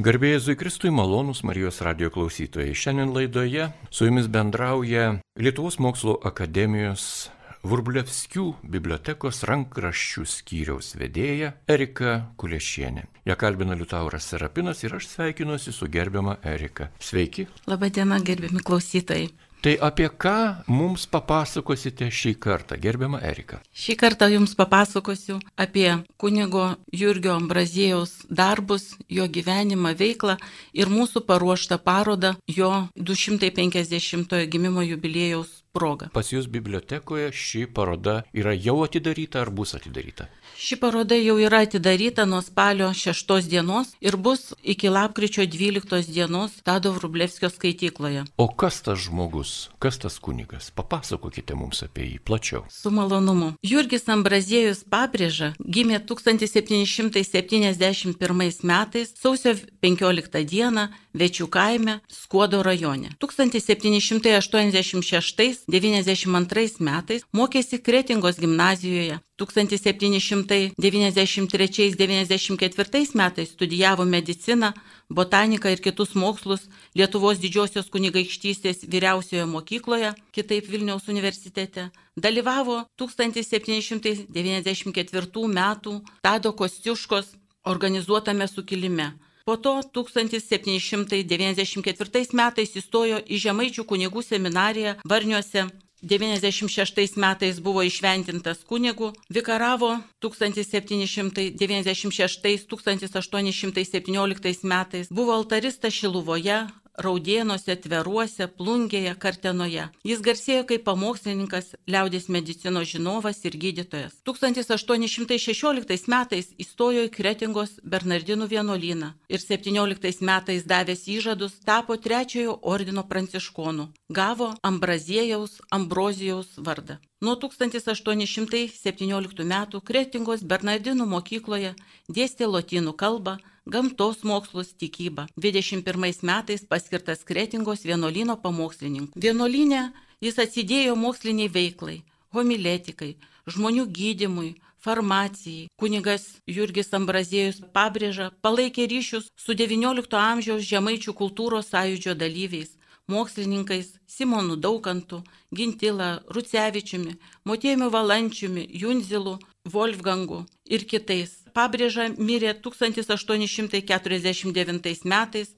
Garbėjai Zui Kristui malonus Marijos radio klausytojai. Šiandien laidoje su jumis bendrauja Lietuvos mokslo akademijos Vurblevskių bibliotekos rankraščių skyriaus vedėja Erika Kuliešienė. Ja kalbina Liutauras Serapinas ir aš sveikinuosi su gerbiama Erika. Sveiki. Labadiena, gerbiami klausytojai. Tai apie ką mums papasakosite šį kartą, gerbiama Erika? Šį kartą jums papasakosiu apie kunigo Jurgio Ambrazėjaus darbus, jo gyvenimą, veiklą ir mūsų paruoštą parodą jo 250-ojo gimimo jubiliejaus proga. Pas jūs bibliotekoje ši paroda yra jau atidaryta ar bus atidaryta? Ši paroda jau yra atidaryta nuo spalio 6 dienos ir bus iki lapkričio 12 dienos Tado Vrublevskio skaitykloje. O kas tas žmogus, kas tas kunigas? Papasakokite mums apie jį plačiau. Su malonumu. Jurgis Ambraziejus Pabrėža gimė 1771 metais sausio 15 dieną Večių kaime Skuodo rajone. 1786-92 metais mokėsi Kretingos gimnazijoje. 1793-94 metais studijavo mediciną, botaniką ir kitus mokslus Lietuvos didžiosios kunigaikštystės vyriausiojo mokykloje, kitaip Vilniaus universitete. Dalyvavo 1794 metų Tado Kostiuškos organizuotame sukilime. Po to 1794 metais įstojo į Žemaičių kunigų seminariją Varniuose. 96 metais buvo išventintas kunigu, vikaravo 1796-1817 metais, buvo altaristas Šiluvoje, Raudienuose, Tveruose, Plungėje, Kartenoje. Jis garsėjo kaip pamokslininkas, liaudės medicinos žinovas ir gydytojas. 1816 metais įstojo į Kretingos Bernardinų vienuolyną ir 17 metais davęs įžadus tapo trečiojo ordino pranciškonų. Gavo Ambrazėjaus Ambrozijaus vardą. Nuo 1817 metų Kretingos Bernardinų mokykloje dėstė lotynų kalbą, gamtos mokslus, tikybą. 21 metais paskirtas Kretingos vienuolino pamokslininku. Vienuolinė jis atsidėjo moksliniai veiklai, homiletikai, žmonių gydimui, farmacijai. Kunigas Jurgis Ambrazėjus pabrėža, palaikė ryšius su XIX amžiaus žemaičių kultūros sąjūdžio dalyviais, mokslininkais Simonu Daukantu, Gintila, Rucevičiumi, Motėmiu Valančiumi, Junzilu, Wolfgangu ir kitais. Pabrėža mirė 1849 metais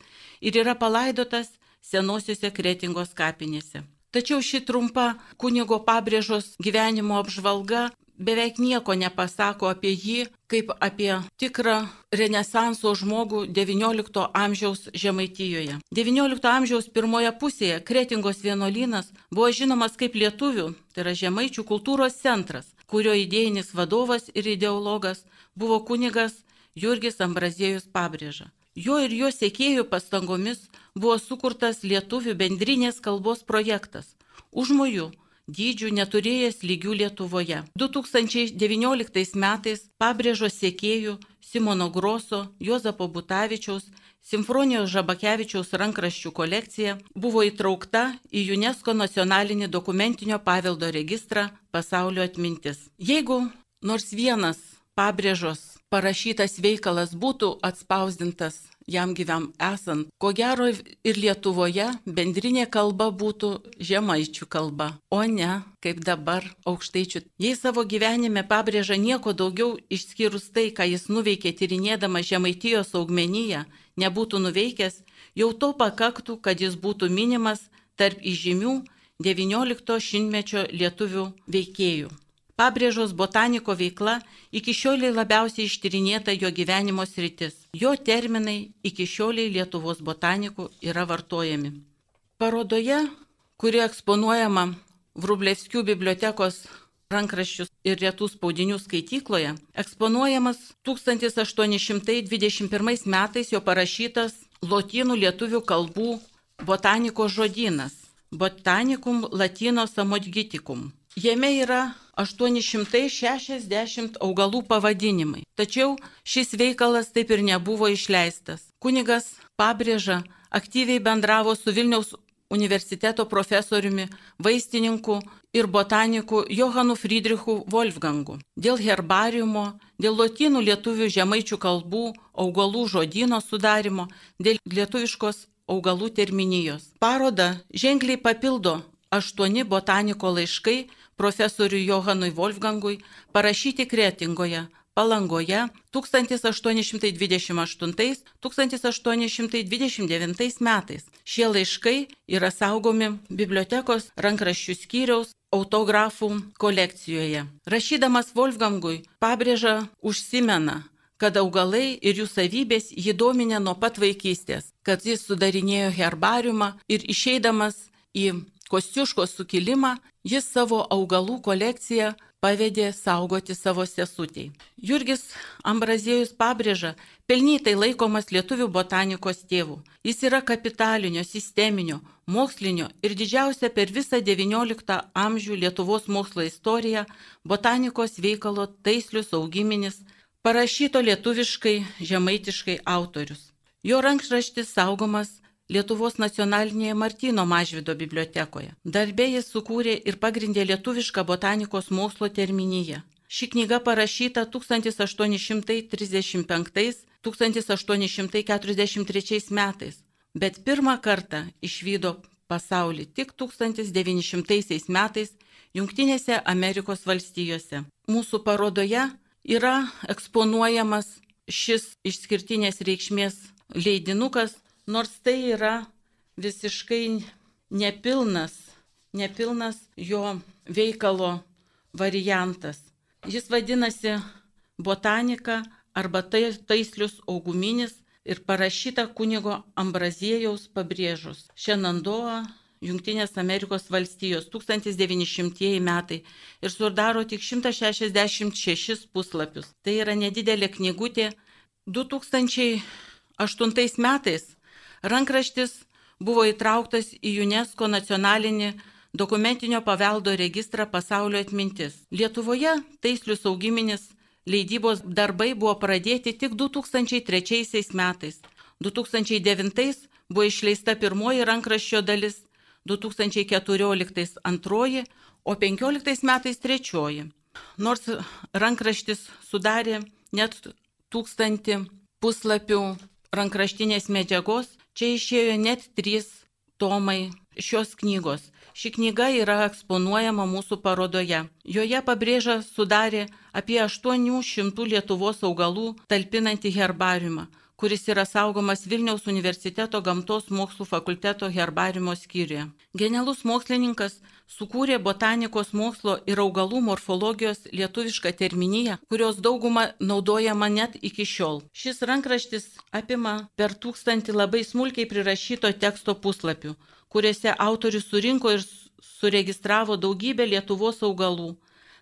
ir yra palaidotas senosiuose kretingos kapinėse. Tačiau ši trumpa kunigo pabrėžos gyvenimo apžvalga beveik nieko nepasako apie jį kaip apie tikrą renesanso žmogų XIX amžiaus Žemaitijoje. XIX amžiaus pirmoje pusėje Kretingos vienuolynas buvo žinomas kaip lietuvių, tai yra žemaičių kultūros centras, kurio idėjinis vadovas ir ideologas buvo kunigas Jurgis Ambraziejus Pabrėža. Jo ir jo sėkėjų pastangomis buvo sukurtas lietuvių bendrinės kalbos projektas. Užmojų dydžių neturėjęs lygių Lietuvoje. 2019 metais pabrėžo sėkėjų Simono Groso, Jozapo Butavičiaus, Simfonijos Žabakevičiaus rankraščių kolekcija buvo įtraukta į UNESCO nacionalinį dokumentinio paveldo registrą Pasaulio atmintis. Jeigu nors vienas pabrėžos parašytas veikalas būtų atspausdintas jam gyvam esant. Ko gero ir Lietuvoje bendrinė kalba būtų žemaičių kalba, o ne kaip dabar aukštaičių. Jei savo gyvenime pabrėža nieko daugiau išskyrus tai, ką jis nuveikė tyrinėdama žemaitijos augmenyje, nebūtų nuveikęs, jau to pakaktų, kad jis būtų minimas tarp įžymių XIX šimtmečio lietuvių veikėjų. Pabrėžos botaniko veikla iki šioliai labiausiai ištyrinėta jo gyvenimo sritis. Jo terminai iki šioliai Lietuvos botanikų yra vartojami. Parodoje, kuri eksponuojama Vrublevskių bibliotekos rankraščius ir retų spaudinių skaitykloje, eksponuojamas 1821 metais jo parašytas lotynų lietuvių kalbų botanikos žodynas Botanicum Latino Samodgiticum. Jame yra 860 augalų pavadinimai. Tačiau šis veikalas taip ir nebuvo išleistas. Kunigas pabrėža, aktyviai bendravo su Vilniaus universiteto profesoriumi, vaistininku ir botaniku Johanu Friedrichu Wolfgangu. Dėl herbariumo, dėl lotynų lietuvių žemaičių kalbų, augalų žodino sudarimo, dėl lietuviškos augalų terminijos. Paroda ženkliai papildo aštuoni botaniko laiškai profesoriui Johanui Wolfgangui parašyti Kretingoje Palangoje 1828-1829 metais. Šie laiškai yra saugomi bibliotekos rankraščių skyriaus autografų kolekcijoje. Rašydamas Wolfgangui pabrėža užsimena, kad augalai ir jų savybės jį dominė nuo pat vaikystės, kad jis sudarinėjo herbariumą ir išeidamas į Kostiuško sukilimą jis savo augalų kolekciją pavedė saugoti savo sesutiai. Jurgis Ambraziejus pabrėža, pelnytai laikomas lietuvių botanikos tėvų. Jis yra kapitalinio, sisteminio, mokslinio ir didžiausia per visą XIX amžių Lietuvos mokslo istoriją botanikos veikalo taislius augiminis, parašyto lietuviškai, žemaitiškai autorius. Jo rankraštis saugomas Lietuvos nacionalinėje Martino Mažvido bibliotekoje. Darbė jis sukūrė ir pagrindė lietuvišką botanikos mokslo terminiją. Ši knyga parašyta 1835-1843 metais, bet pirmą kartą išvydo pasaulį tik 1900 metais Junktinėse Amerikos valstijose. Mūsų parodoje yra eksponuojamas šis išskirtinės reikšmės leidinukas nors tai yra visiškai nepilnas, nepilnas jo veikalo variantas. Jis vadinasi botanika arba tai, taislius auguminis ir parašyta kunigo Ambraziejaus pabrėžus. Šenandoa, Junktinės Amerikos valstijos 1900 metai ir sudaro tik 166 puslapius. Tai yra nedidelė knygutė. 2008 metais Rankraštis buvo įtrauktas į UNESCO nacionalinį dokumentinio paveldo registrą pasaulio atmintis. Lietuvoje taislius augiminis leidybos darbai buvo pradėti tik 2003 metais. 2009 buvo išleista pirmoji rankraščio dalis, 2014 antroji, o 2015 metais trečioji. Nors rankraštis sudarė net tūkstantį puslapių rankraštinės medžiagos, Čia išėjo net trys tomai šios knygos. Ši knyga yra eksponuojama mūsų parodoje. Joje pabrėža sudarė apie 800 Lietuvos augalų talpinantį herbariumą, kuris yra saugomas Vilniaus universiteto gamtos mokslų fakulteto herbariumo skyriuje. Genialus mokslininkas sukūrė botanikos mokslo ir augalų morfologijos lietuvišką terminiją, kurios dauguma naudojama net iki šiol. Šis rankraštis apima per tūkstantį labai smulkiai prirašyto teksto puslapių, kuriuose autorius surinko ir suregistravo daugybę Lietuvos augalų.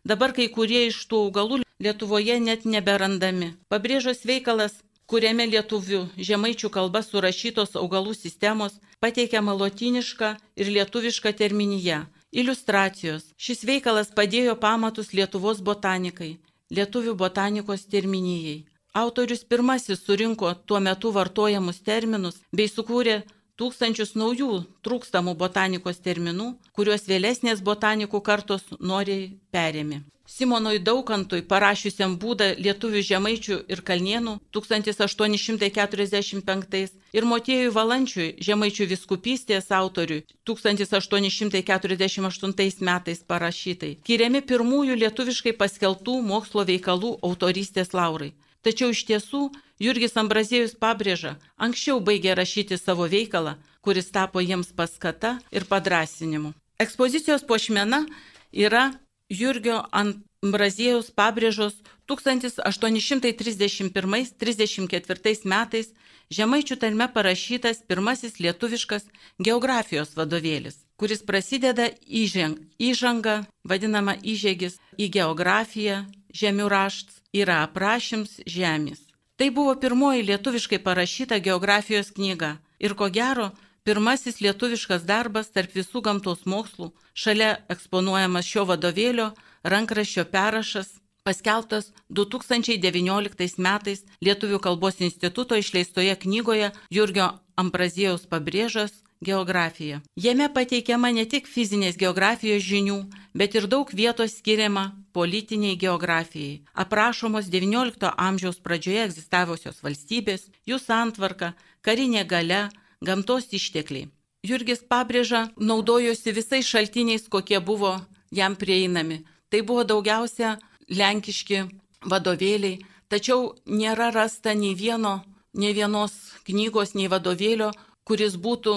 Dabar kai kurie iš tų augalų Lietuvoje net neberandami. Pabrėžos veikalas kuriame lietuvių žemaičių kalba surašytos augalų sistemos pateikiama lotyniška ir lietuviška terminija Iliustracijos. Šis veikalas padėjo pamatus Lietuvos botanikai, lietuvių botanikos terminijai. Autorius pirmasis surinko tuo metu vartojamus terminus bei sukūrė tūkstančius naujų trūkstamų botanikos terminų, kuriuos vėlesnės botanikų kartos noriai perėmė. Simonui Daukantui, parašiusiam būdą lietuvių žemaičių ir kalnienų 1845 ir Motiejui Valančiui, žemaičių viskupystės autoriui 1848 metais parašytai, skiriami pirmųjų lietuviškai paskeltų mokslo veikalų autorystės laurai. Tačiau iš tiesų Jurgis Ambraziejus pabrėža, anksčiau baigė rašyti savo veikalą, kuris tapo jiems paskata ir padrasinimu. Ekspozicijos pošmena yra Jurgio Ambraziejaus pabrėžos 1831-34 metais Žemaičių tarme parašytas pirmasis lietuviškas geografijos vadovėlis, kuris prasideda įženg, įžanga, vadinama įžegis, į geografiją, žemių rašts, yra aprašyms žemės. Tai buvo pirmoji lietuviškai parašyta geografijos knyga ir ko gero pirmasis lietuviškas darbas tarp visų gamtos mokslų, šalia eksponuojamas šio vadovėlio rankraščio perrašas paskelbtas 2019 metais Lietuvių kalbos instituto išleistoje knygoje Jurgio Ambrazėjaus pabrėžas geografija. Jame pateikiama ne tik fizinės geografijos žinių, bet ir daug vietos skiriama politiniai geografijai. Aprašomos XIX amžiaus pradžioje egzistavusios valstybės, jų santvarka, karinė gale, gamtos ištekliai. Jurgis pabrėža, naudojosi visais šaltiniais, kokie buvo jam prieinami. Tai buvo daugiausia lenkiški vadovėliai, tačiau nėra rasta nei vieno, nei vienos knygos, nei vadovėlio, kuris būtų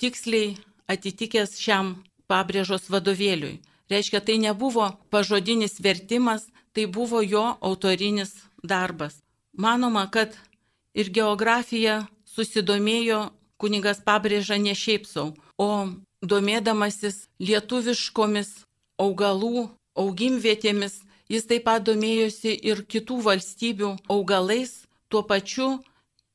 tiksliai atitikęs šiam pabrėžos vadovėliui. Reiškia, tai nebuvo pažodinis vertimas, tai buvo jo autorinis darbas. Manoma, kad ir geografija susidomėjo kunigas pabrėža ne šiaip savo, o domėdamasis lietuviškomis augalų augimvietėmis, jis taip pat domėjosi ir kitų valstybių augalais, tuo pačiu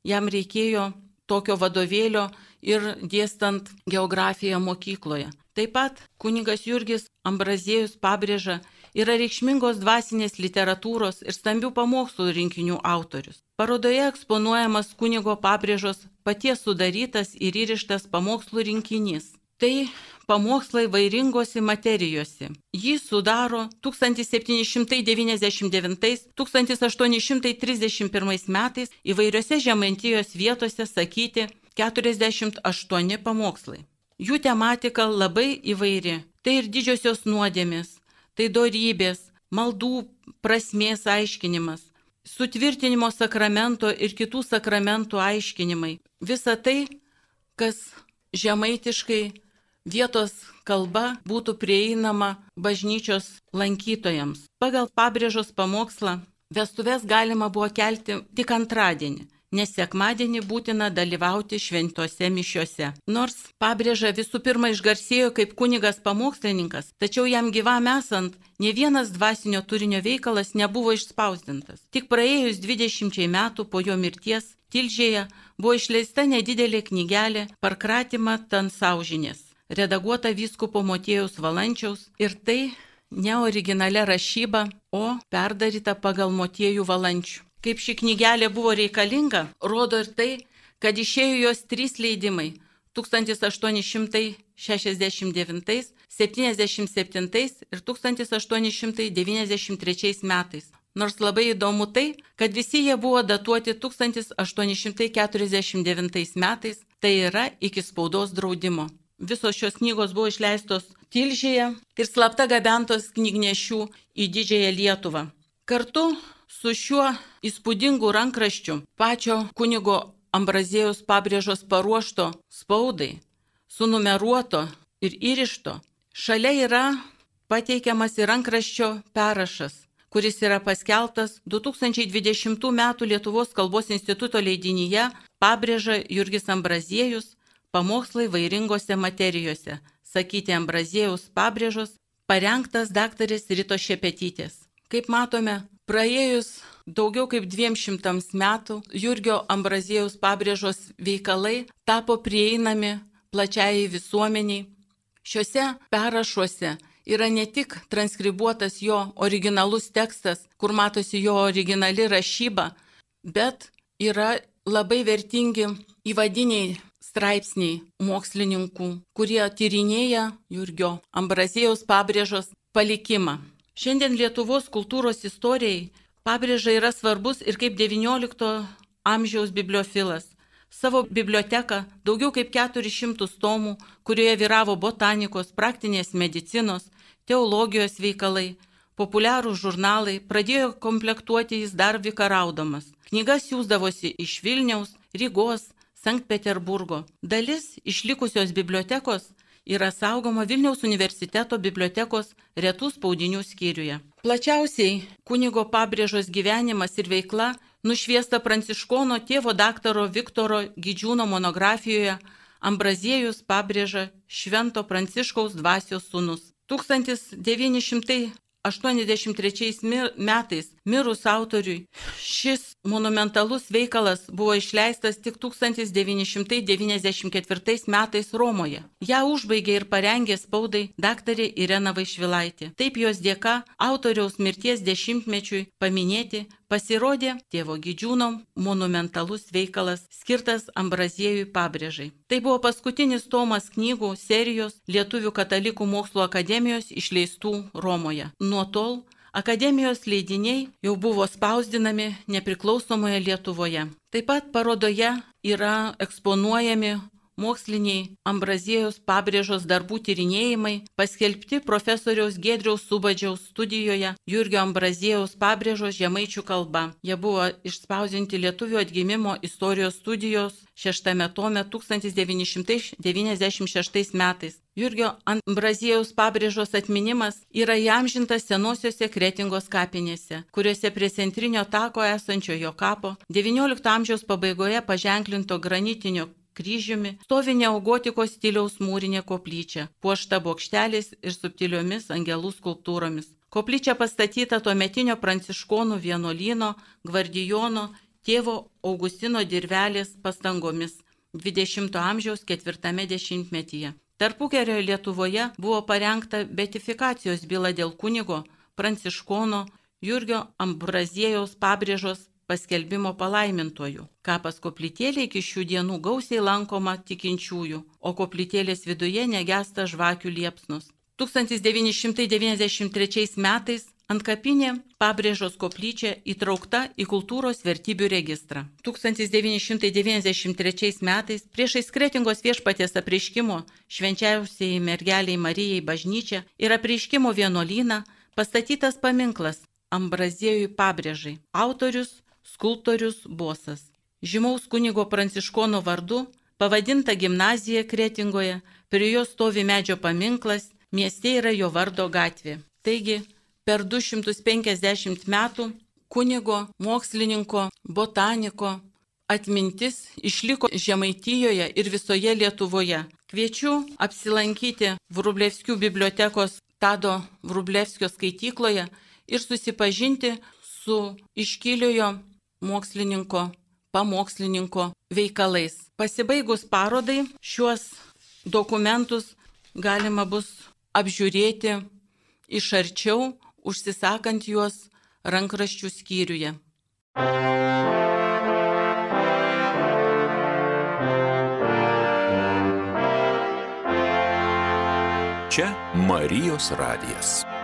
jam reikėjo tokio vadovėlio ir dėstant geografiją mokykloje. Taip pat kunigas Jurgis Ambraziejus pabrėža, yra reikšmingos dvasinės literatūros ir stambių pamokslų rinkinių autorius. Parodoje eksponuojamas kunigo pabrėžos paties sudarytas ir įrištas pamokslų rinkinys. Tai pamokslai vairingosi materijose. Jį sudaro 1799-1831 metais įvairiose žemaintijos vietose sakyti 48 pamokslai. Jų tematika labai įvairi. Tai ir didžiosios nuodėmės, tai dorybės, maldų prasmės aiškinimas, sutvirtinimo sakramento ir kitų sakramentų aiškinimai. Visa tai, kas žemaitiškai vietos kalba būtų prieinama bažnyčios lankytojams. Pagal pabrėžos pamokslą vestuvės galima buvo kelti tik antradienį nes sekmadienį būtina dalyvauti šventose mišiuose. Nors pabrėža visų pirma išgarsėjo kaip kunigas pamokslininkas, tačiau jam gyvam esant ne vienas dvasinio turinio veikalas nebuvo išspausdintas. Tik praėjus 20 metų po jo mirties Tilžėje buvo išleista nedidelė knygelė Parkratymą Tansaužinės, redaguota vyskupo Motiejaus Valančiaus ir tai ne originalia rašyba, o perdaryta pagal Motiejų Valančių. Kaip ši knygelė buvo reikalinga, rodo ir tai, kad išėjo jos trys leidimai 1869, 77 ir 1893 metais. Nors labai įdomu tai, kad visi jie buvo datuoti 1849 metais, tai yra iki spaudos draudimo. Visos šios knygos buvo išleistos Tilžėje ir slapta gabentos knygnešių į Didžiąją Lietuvą. Kartu su šiuo įspūdingu rankraščiu pačio kunigo Ambrazėjus pabrėžos paruošto spaudai, sunumeruoto ir įrišto, šalia yra pateikiamas ir rankraščio perrašas, kuris yra paskeltas 2020 m. Lietuvos kalbos instituto leidinyje pabrėža Jurgis Ambrazėjus pamokslai vairingose materijose, sakyti Ambrazėjus pabrėžos, parengtas daktarės Rito Šepetytės. Kaip matome, Praėjus daugiau kaip dviem šimtams metų Jurgio Ambrazėjaus pabrėžos veikalai tapo prieinami plačiai visuomeniai. Šiuose perrašuose yra ne tik transkribuotas jo originalus tekstas, kur matosi jo originali rašyba, bet yra labai vertingi įvadiniai straipsniai mokslininkų, kurie tyrinėja Jurgio Ambrazėjaus pabrėžos palikimą. Šiandien Lietuvos kultūros istorijai pabrėža yra svarbus ir kaip XIX amžiaus bibliofilas. Savo biblioteką, daugiau kaip 400 tomų, kurioje vyravo botanikos, praktinės medicinos, teologijos veikalai, populiarūs žurnalai, pradėjo komplektuoti jis dar vikaraudamas. Knygas siūsdavosi iš Vilniaus, Rygos, Sankt Peterburgo. Dalis išlikusios bibliotekos yra saugoma Vilniaus universiteto bibliotekos retų spaudinių skyriuje. Plačiausiai kunigo pabrėžos gyvenimas ir veikla nušviesta Pranciškono tėvo daktaro Viktoro Gidžiūno monografijoje Ambraziejus pabrėža Švento Pranciškaus dvasios sūnus. 1983 metais mirus autoriui. Šis monumentalus veikalas buvo išleistas tik 1994 metais Romoje. Ja užbaigė ir parengė spaudai daktarė Irena Vaišvilaitė. Taip jos dėka autoriaus mirties dešimtmečiui paminėti pasirodė tėvo Gidžiūno monumentalus veikalas skirtas Ambraziejui pabrėžai. Tai buvo paskutinis tomas knygų serijos Lietuvių katalikų mokslo akademijos išleistų Romoje. Nuo tol Akademijos leidiniai jau buvo spausdinami nepriklausomoje Lietuvoje. Taip pat parodoje yra eksponuojami moksliniai Ambrazijos pabrėžos darbų tyrinėjimai paskelbti profesoriaus Gedriaus Subadžiaus studijoje Jurgio Ambrazijaus pabrėžos žemaičių kalba. Jie buvo išspausinti Lietuvių atgimimo istorijos studijos šeštame tome 1996 metais. Jurgio Ambrazijaus pabrėžos atminimas yra įamžintas senosiuose kretingos kapinėse, kuriuose prie centrinio tako esančio jo kapo XIX amžiaus pabaigoje paženklinto granitinio kryžiumi stovi neogotikos stiliaus mūrinė koplyčia, puošta bokštelis ir subtiliomis angelų skulptūromis. Koplyčia pastatyta tuo metinio pranciškonų vienuolino, gvardijono, tėvo Augustino dirvelės pastangomis 20-ojo amžiaus ketvirtame dešimtmetyje. Tarpukerio Lietuvoje buvo parengta betifikacijos byla dėl kunigo pranciškono Jurgio Ambraziejaus pabrėžos paskelbimo palaimintojų. Kapas koplytėlė iki šių dienų gausiai lankoma tikinčiųjų, o koplytėlės viduje negesta žvakių liepsnus. 1993 metais ant kapinė pabrėžos koplyčia įtraukta į kultūros vertybių registrą. 1993 metais priešais Kretingos viešpatės apreiškimo švenčiausiai mergeliai Marijai bažnyčia ir apreiškimo vienuolyną pastatytas paminklas Ambraziejui pabrėžai. Autorius skulptorius Bosas. Žymaus kunigo pranciškono vardu pavadinta gimnazija Kretingoje, prie jo stovi medžio paminklas, mieste yra jo vardo gatvė. Taigi, per 250 metų kunigo, mokslininko, botaniko atmintis išliko Žemaitijoje ir visoje Lietuvoje. Kviečiu apsilankyti Vrublevskių bibliotekos Tado Vrublevskio skaitykloje ir susipažinti su iškiliojo mokslininko, pamokslininko veikalais. Pasibaigus parodai šiuos dokumentus galima bus apžiūrėti iš arčiau, užsisakant juos rankraščių skyriuje. Čia Marijos radijas.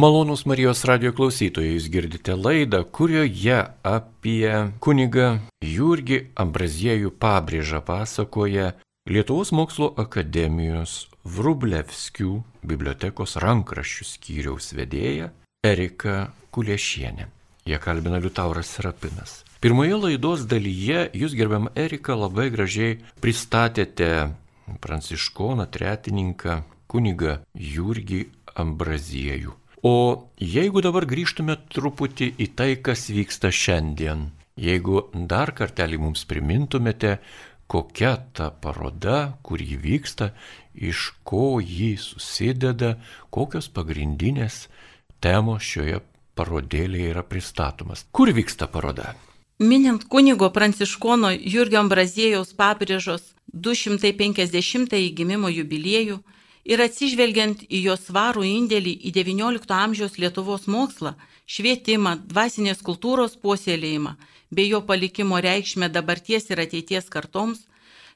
Malonus Marijos radio klausytojai, jūs girdite laidą, kurioje apie kunigą Jurgį Ambraziejų pabrėžą pasakoja Lietuvos mokslo akademijos Vrublevskių bibliotekos rankraščių skyriaus vedėja Erika Kuliešienė. Jie kalbina Liutauras Serapinas. Pirmoje laidos dalyje jūs, gerbiam Erika, labai gražiai pristatėte pranciškoną tretininką kunigą Jurgį Ambraziejų. O jeigu dabar grįžtume truputį į tai, kas vyksta šiandien, jeigu dar kartelį mums primintumėte, kokia ta paroda, kur ji vyksta, iš ko ji susideda, kokios pagrindinės temos šioje parodėlėje yra pristatomas. Kur vyksta paroda? Minint kunigo pranciškono Jurgio Ambrazėjaus pabrėžos 250-ąjį gimimo jubiliejų, ir atsižvelgiant į jo svarų indėlį į XIX amžiaus Lietuvos mokslą, švietimą, dvasinės kultūros puoselėjimą bei jo palikimo reikšmę dabarties ir ateities kartoms,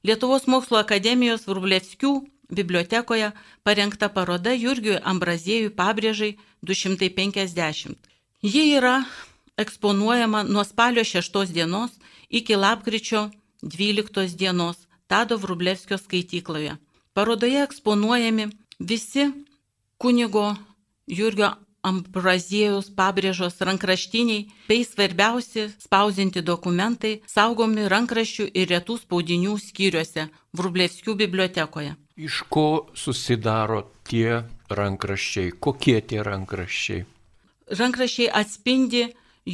Lietuvos mokslo akademijos Vrublevskių bibliotekoje parengta paroda Jurgiui Ambraziejui pabrėžai 250. Ji yra eksponuojama nuo spalio 6 dienos iki lapkričio 12 dienos Tado Vrublevskio skaitykloje. Parodoje eksponuojami visi kunigo Jurgio Ambraziejaus pabrėžos rankraštiniai bei svarbiausi spausinti dokumentai saugomi rankraščių ir retų spaudinių skyriuose Vrublevskių bibliotekoje. Iš ko susidaro tie rankraščiai, kokie tie rankraščiai? Rankraščiai atspindi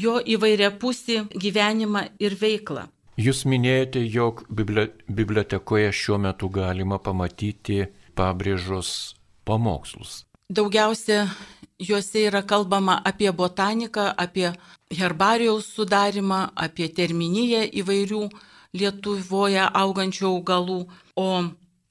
jo įvairiapusį gyvenimą ir veiklą. Jūs minėjote, jog bibliotekoje šiuo metu galima pamatyti pabrėžos pamokslus. Daugiausia juose yra kalbama apie botaniką, apie herbarijaus sudarimą, apie terminiją įvairių Lietuvoje augančių augalų, o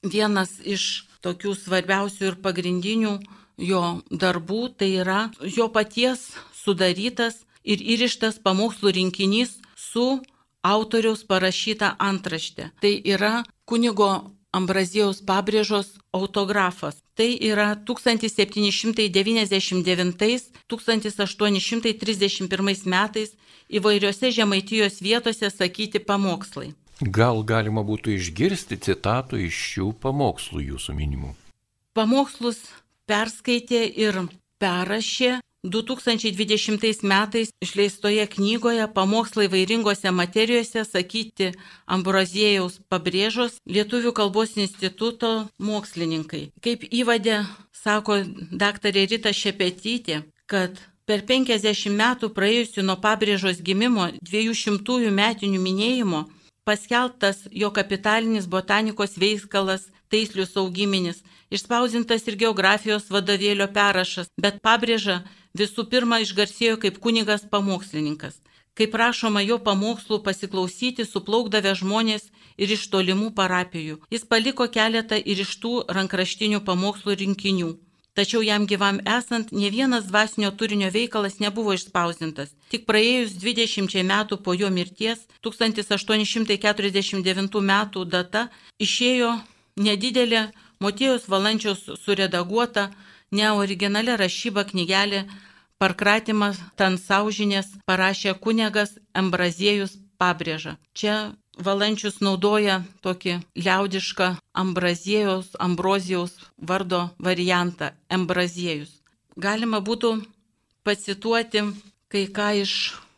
vienas iš tokių svarbiausių ir pagrindinių jo darbų tai yra jo paties sudarytas ir įrištas pamokslų rinkinys su autoriaus parašyta antraštė. Tai yra kunigo Ambrazijaus pabrėžos autografas. Tai yra 1799-1831 metais įvairiose Žemaitijos vietose sakyti pamokslai. Gal galima būtų išgirsti citatų iš šių pamokslų jūsų minimų? Pamokslus perskaitė ir perrašė 2020 metais išleistoje knygoje Pamokslai vairingose materijose sakyti Ambroziejaus pabrėžos Lietuvių kalbos instituto mokslininkai. Kaip įvadė, sako daktarė Rita Šepetytė, kad per 50 metų praėjusių nuo pabrėžos gimimo 200 metinių minėjimo paskelbtas jo kapitalinis botanikos veikalas Taislius augiminis, išspausintas ir geografijos vadovėlio perrašas, bet pabrėža visų pirma išgarsėjo kaip kunigas pamokslininkas. Kaip prašoma jo pamokslų pasiklausyti, suplaukdavę žmonės ir iš tolimų parapijų. Jis paliko keletą ir iš tų rankraštinių pamokslų rinkinių. Tačiau jam gyvam esant, ne vienas dvasinio turinio veikalas nebuvo išspausintas. Tik praėjus 20 metų po jo mirties, 1849 metų data, išėjo nedidelė Motėjos valančiaus suredaguota neoriginalią rašybą knygelę Parkratimas Tansaužinės parašė kunigas Ambraziejus pabrėža. Čia Valančius naudoja tokį liaudišką Ambraziejus, Ambrozijaus vardo variantą - Ambraziejus. Galima būtų pacituoti kai ką iš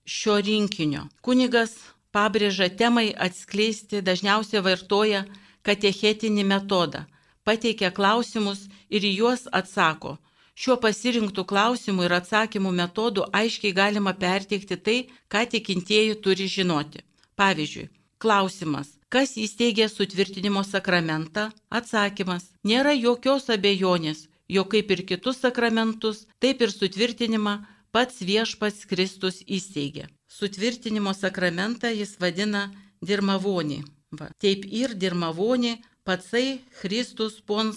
šio rinkinio. Kunigas pabrėža temai atskleisti dažniausiai vartoja katechetinį metodą pateikia klausimus ir į juos atsako. Šiuo pasirinktų klausimų ir atsakymų metodu aiškiai galima perteikti tai, ką tikintieji turi žinoti. Pavyzdžiui, klausimas, kas įsteigė sutvirtinimo sakramentą? Atsakymas, nėra jokios abejonės, jog kaip ir kitus sakramentus, taip ir sutvirtinimą pats viešpats Kristus įsteigė. Sutvirtinimo sakramentą jis vadina dirmavonį. Va. Taip ir dirmavonį Patsai Kristus pons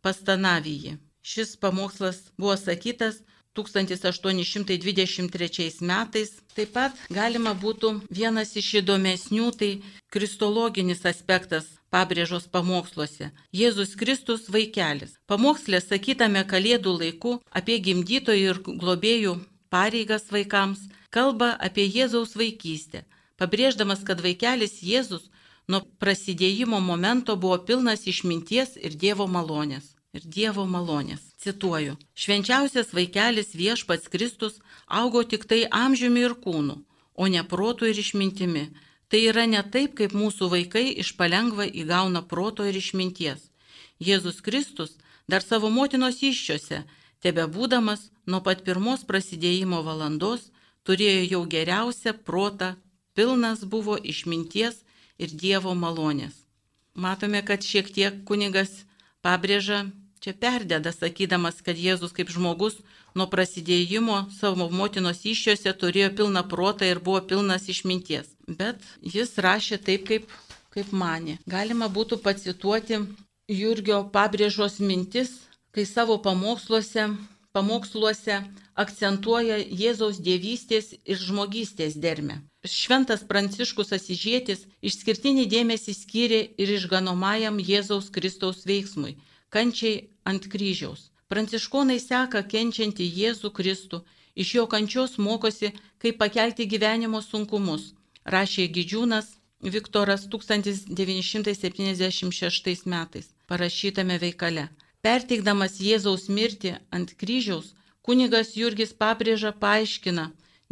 pastanavyji. Šis pamokslas buvo sakytas 1823 metais. Taip pat galima būtų vienas iš įdomesnių, tai kristologinis aspektas pabrėžos pamoksluose. Jėzus Kristus vaikelis. Pamokslė sakytame Kalėdų laiku apie gimdytojų ir globėjų pareigas vaikams kalba apie Jėzaus vaikystę, pabrėždamas, kad vaikelis Jėzus nuo prasidėjimo momento buvo pilnas išminties ir Dievo malonės. Ir Dievo malonės. Cituoju. Švenčiausias vaikelis viešpats Kristus augo tik tai amžiumi ir kūnu, o ne protu ir išmintimi. Tai yra ne taip, kaip mūsų vaikai iš palengva įgauna proto ir išminties. Jėzus Kristus dar savo motinos iščiose, tebe būdamas nuo pat pirmos prasidėjimo valandos, turėjo jau geriausią protą, pilnas buvo išminties ir Dievo malonės. Matome, kad šiek tiek kunigas pabrėža, čia perdeda, sakydamas, kad Jėzus kaip žmogus nuo prasidėjimo savo motinos iššiose turėjo pilną protą ir buvo pilnas išminties. Bet jis rašė taip, kaip, kaip mane. Galima būtų pacituoti Jurgio pabrėžos mintis, kai savo pamoksluose, pamoksluose akcentuoja Jėzaus dievystės ir žmogystės dermę. Šventas Pranciškus Asižėtis išskirtinį dėmesį skyrė ir išganomajam Jėzaus Kristaus veiksmui - kančiai ant kryžiaus. Pranciškonai seka kenčiantį Jėzų Kristų, iš jo kančios mokosi, kaip pakelti gyvenimo sunkumus, rašė Gidžiūnas Viktoras 1976 metais parašytame veikale. Perteikdamas Jėzaus mirtį ant kryžiaus, kunigas Jurgis pabrėža paaiškina,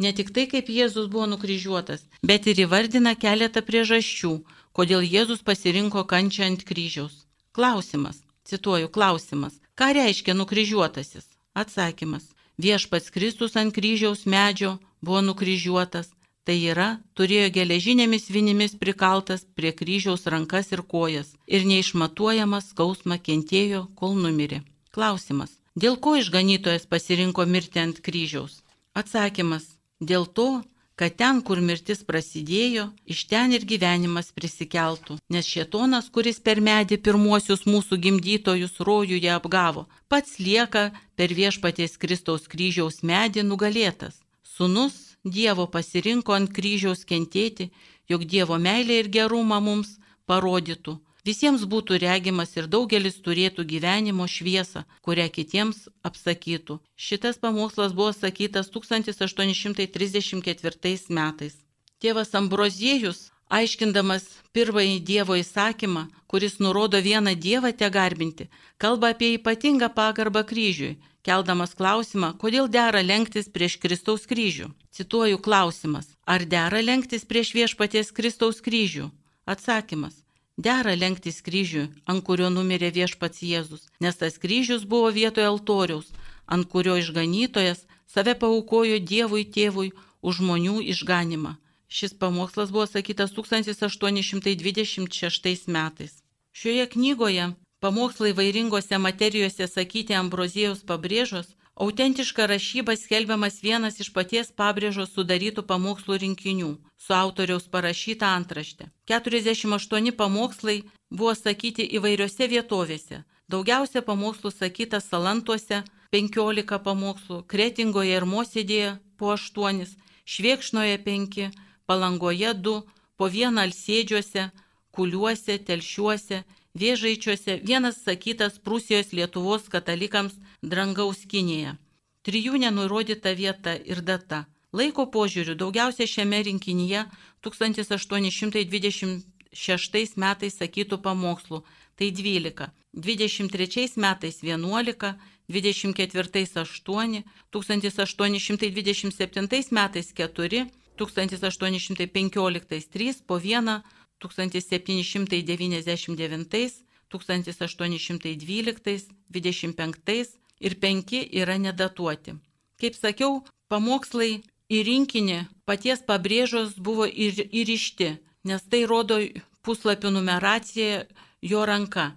ne tik tai, kaip Jėzus buvo nukryžiuotas, bet ir įvardina keletą priežasčių, kodėl Jėzus pasirinko kančią ant kryžiaus. Klausimas, cituoju, klausimas, ką reiškia nukryžiuotasis? Atsakymas, viešpats Kristus ant kryžiaus medžio buvo nukryžiuotas Tai yra, turėjo geležinėmis vinimis prikaltas prie kryžiaus rankas ir kojas ir neišmatuojamas skausmą kentėjo, kol numirė. Klausimas. Dėl ko išganytojas pasirinko mirti ant kryžiaus? Atsakymas. Dėl to, kad ten, kur mirtis prasidėjo, iš ten ir gyvenimas prisikeltų. Nes šetonas, kuris per medį pirmuosius mūsų gimdytojus rojuje apgavo, pats lieka per viešpaties Kristaus kryžiaus medį nugalėtas. Sūnus Dievo pasirinko ant kryžiaus kentėti, jog Dievo meilė ir gerumą mums parodytų. Visiems būtų regimas ir daugelis turėtų gyvenimo šviesą, kurią kitiems apsakytų. Šitas pamokslas buvo sakytas 1834 metais. Tėvas Ambroziejus, aiškindamas pirmąjį Dievo įsakymą, kuris nurodo vieną Dievą te garbinti, kalba apie ypatingą pagarbą kryžiui, keldamas klausimą, kodėl dera lenktis prieš Kristaus kryžių. Cituoju klausimas, ar dera lenktis prieš viešpaties Kristaus kryžių? Atsakymas, Dera lenktis kryžių, ant kurio numirė viešpats Jėzus, nes tas kryžius buvo vietoje altoriaus, ant kurio išganytojas save paukojo Dievui tėvui už žmonių išganimą. Šis pamokslas buvo sakytas 1826 metais. Šioje knygoje pamokslai vairingose materijose sakyti Ambrozijos pabrėžos Autentiška rašyba skelbiamas vienas iš paties pabrėžos sudarytų pamokslų rinkinių su autoriaus parašyta antraštė. 48 pamokslai buvo sakyti įvairiose vietovėse. Daugiausia pamokslų sakyta Salantuose 15 pamokslų, Kretingoje ir Mosėdėje po 8, Šviekšnoje 5, Palangoje 2, po vieną Alsėdžiuose, Kuliuose, Telšiuose Vėžaičiuose vienas sakytas Prūsijos Lietuvos katalikams Drangaus Kinėje. Trijų nenurodyta vieta ir data. Laiko požiūriu daugiausia šiame rinkinyje 1826 metais sakytų pamokslų - tai 12, 23 metais 11, 24 8, 1827 metais 4, 1815 3 po 1, 1799, 1812, 25 ir 5 yra nedatuoti. Kaip sakiau, pamokslai į rinkinį paties pabrėžos buvo įrišti, nes tai rodo puslapių numeracija jo ranka.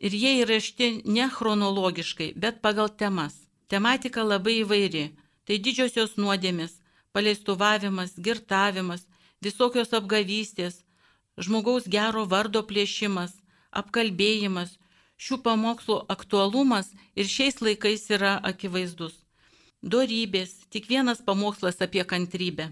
Ir jie įrašti ne chronologiškai, bet pagal temas. Tematika labai įvairi. Tai didžiosios nuodėmis, paleistuvavimas, girtavimas, visokios apgavystės, žmogaus gero vardo plėšimas, apkalbėjimas, šių pamokslų aktualumas ir šiais laikais yra akivaizdus. Dorybės, tik vienas pamokslas apie kantrybę.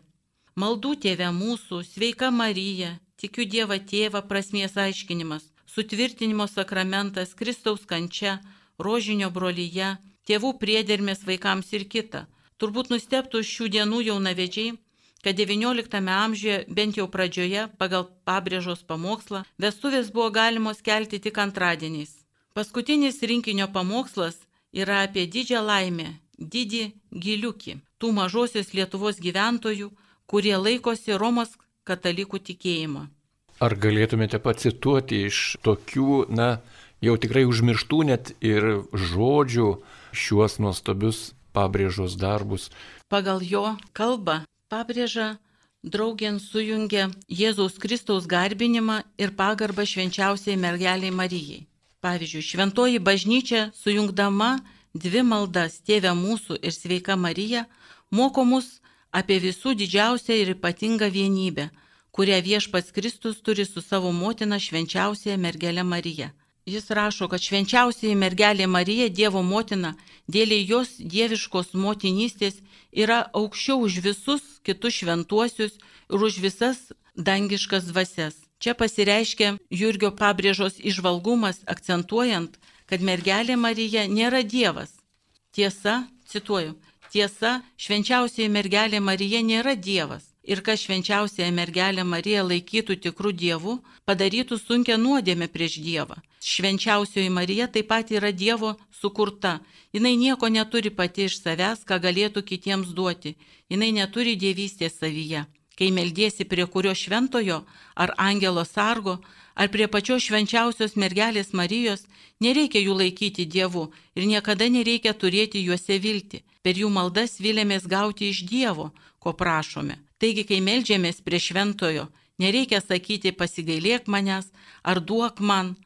Maldų tėvė mūsų, sveika Marija, tikiu Dievą tėvą prasmės aiškinimas, sutvirtinimo sakramentas, Kristaus kančia, rožinio brolyje, tėvų priedermės vaikams ir kita. Turbūt nusteptų šių dienų jaunavedžiai, kad XIX amžiuje, bent jau pradžioje, pagal pabrėžos pamokslą, vestuvės buvo galimos kelti tik antradieniais. Paskutinis rinkinio pamokslas yra apie didžią laimę, didį giliukį, tų mažosios Lietuvos gyventojų, kurie laikosi Romos katalikų tikėjimo. Ar galėtumėte pacituoti iš tokių, na, jau tikrai užmirštų net ir žodžių šiuos nuostabius pabrėžos darbus? Pagal jo kalbą pabrėža draugien sujungia Jėzaus Kristaus garbinimą ir pagarbą švenčiausiai mergeliai Marijai. Pavyzdžiui, šventoji bažnyčia sujungdama dvi maldas Tėvę mūsų ir Sveika Marija moko mus apie visų didžiausią ir ypatingą vienybę, kurią viešpats Kristus turi su savo motina švenčiausiaja mergelė Marija. Jis rašo, kad švenčiausiai mergelė Marija, Dievo motina, dėl jos dieviškos motinystės yra aukščiau už visus kitus šventuosius ir už visas dangiškas dvasias. Čia pasireiškia Jurgio pabrėžos išvalgumas, akcentuojant, kad mergelė Marija nėra Dievas. Tiesa, cituoju, tiesa, švenčiausiai mergelė Marija nėra Dievas ir kas švenčiausiąją mergelę Mariją laikytų tikrų dievų, padarytų sunkę nuodėmę prieš Dievą. Švenčiausioji Marija taip pat yra Dievo sukurta. Jis nieko neturi pati iš savęs, ką galėtų kitiems duoti. Jis neturi dievystės savyje. Kai meldiesi prie kurio šventojo ar angelo sargo, ar prie pačios švenčiausios mergelės Marijos, nereikia jų laikyti Dievu ir niekada nereikia turėti juose vilti. Per jų maldas vilėmės gauti iš Dievo, ko prašome. Taigi, kai melžiamės prie šventojo, nereikia sakyti pasigailėk manęs ar duok man,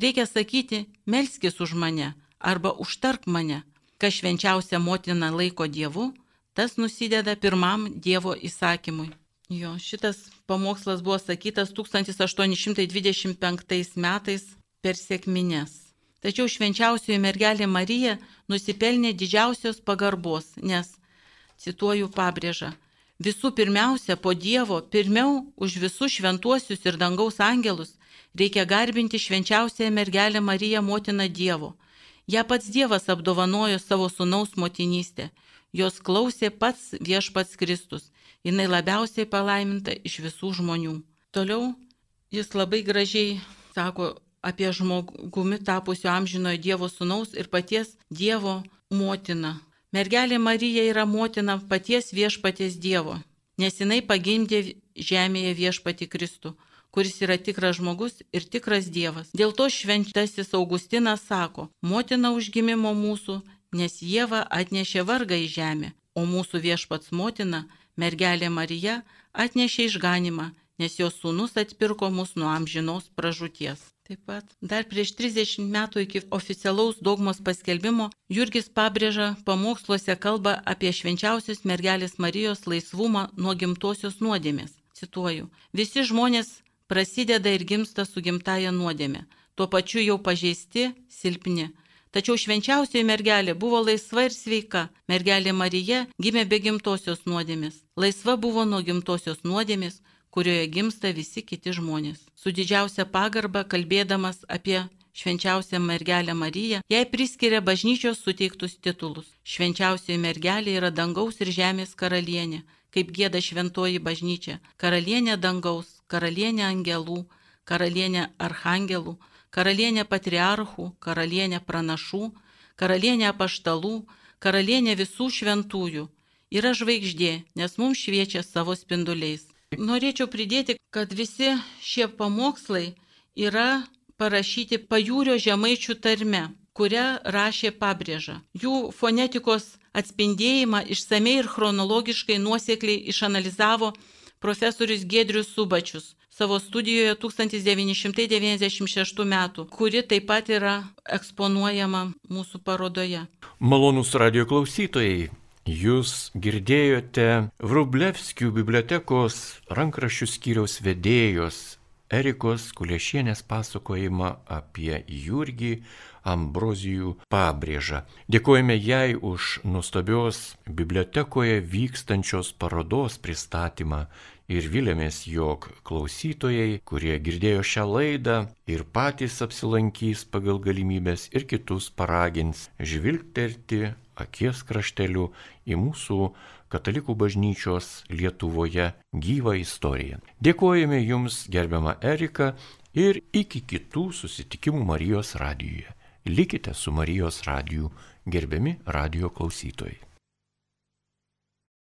reikia sakyti melskis už mane arba užtark mane. Kas švenčiausia motina laiko Dievu, tas nusideda pirmam Dievo įsakymui. Jo, šitas pamokslas buvo sakytas 1825 metais per sėkmines. Tačiau švenčiausioji mergelė Marija nusipelnė didžiausios pagarbos, nes, cituoju pabrėžą, visų pirmiausia po Dievo, pirmiau už visus šventuosius ir dangaus angelus reikia garbinti švenčiausiąją mergelę Mariją motiną Dievo. Ja pats Dievas apdovanojo savo sunaus motinystę, jos klausė pats viešpats Kristus jinai labiausiai palaiminta iš visų žmonių. Toliau jis labai gražiai sako apie žmogumi tapusio amžinojo Dievo sūnaus ir paties Dievo motina. Mergelė Marija yra motina paties viešpaties Dievo, nes jinai pagimdė žemėje viešpati Kristų, kuris yra tikras žmogus ir tikras Dievas. Dėl to šventasis Augustinas sako, motina užgimimo mūsų, nes Jėva atnešė vargą į žemę, o mūsų viešpats motina mergelė Marija atnešė išganimą, nes jos sūnus atpirko mus nuo amžinos pražūties. Taip pat dar prieš 30 metų iki oficialaus dogmos paskelbimo Jurgis pabrėža pamoksluose kalba apie švenčiausios mergelės Marijos laisvumą nuo gimtosios nuodėmės. Cituoju, visi žmonės prasideda ir gimsta su gimtaja nuodėmė, tuo pačiu jau pažeisti, silpni Tačiau švenčiausioji mergelė buvo laisva ir sveika. Mergelė Marija gimė be gimtosios nuodėmis. Laisva buvo nuo gimtosios nuodėmis, kurioje gimsta visi kiti žmonės. Su didžiausia pagarba kalbėdamas apie švenčiausią mergelę Mariją, jai priskiria bažnyčios suteiktus titulus. Švenčiausioji mergelė yra dangaus ir žemės karalienė, kaip gėda šventoji bažnyčia, karalienė dangaus, karalienė angelų, karalienė arhangelų, karalienė patriarchų, karalienė pranašų, karalienė apaštalų, karalienė visų šventųjų. Yra žvaigždė, nes mums šviečia savo spinduliais. Norėčiau pridėti, kad visi šie pamokslai yra parašyti pajūrio žemaičių tarme, kurią rašė pabrėža. Jų fonetikos atspindėjimą išsamei ir chronologiškai nuosekliai išanalizavo profesorius Gedrius Subačius, savo studijoje 1996 metų, kuri taip pat yra eksponuojama mūsų parodoje. Malonus radio klausytojai, jūs girdėjote Vrublevskių bibliotekos rankraščių skyriaus vedėjos Erikos Kuliešienės pasakojimą apie Jurgį Ambrozijų pabrėžą. Dėkojame jai už nuostabios bibliotekoje vykstančios parodos pristatymą ir vilėmės, jog klausytojai, kurie girdėjo šią laidą ir patys apsilankys pagal galimybės ir kitus paragins žvilgterti akies krašteliu į mūsų katalikų bažnyčios Lietuvoje gyvą istoriją. Dėkojame Jums, gerbiama Erika, ir iki kitų susitikimų Marijos radijoje. Likite su Marijos radiju, gerbiami radio klausytojai.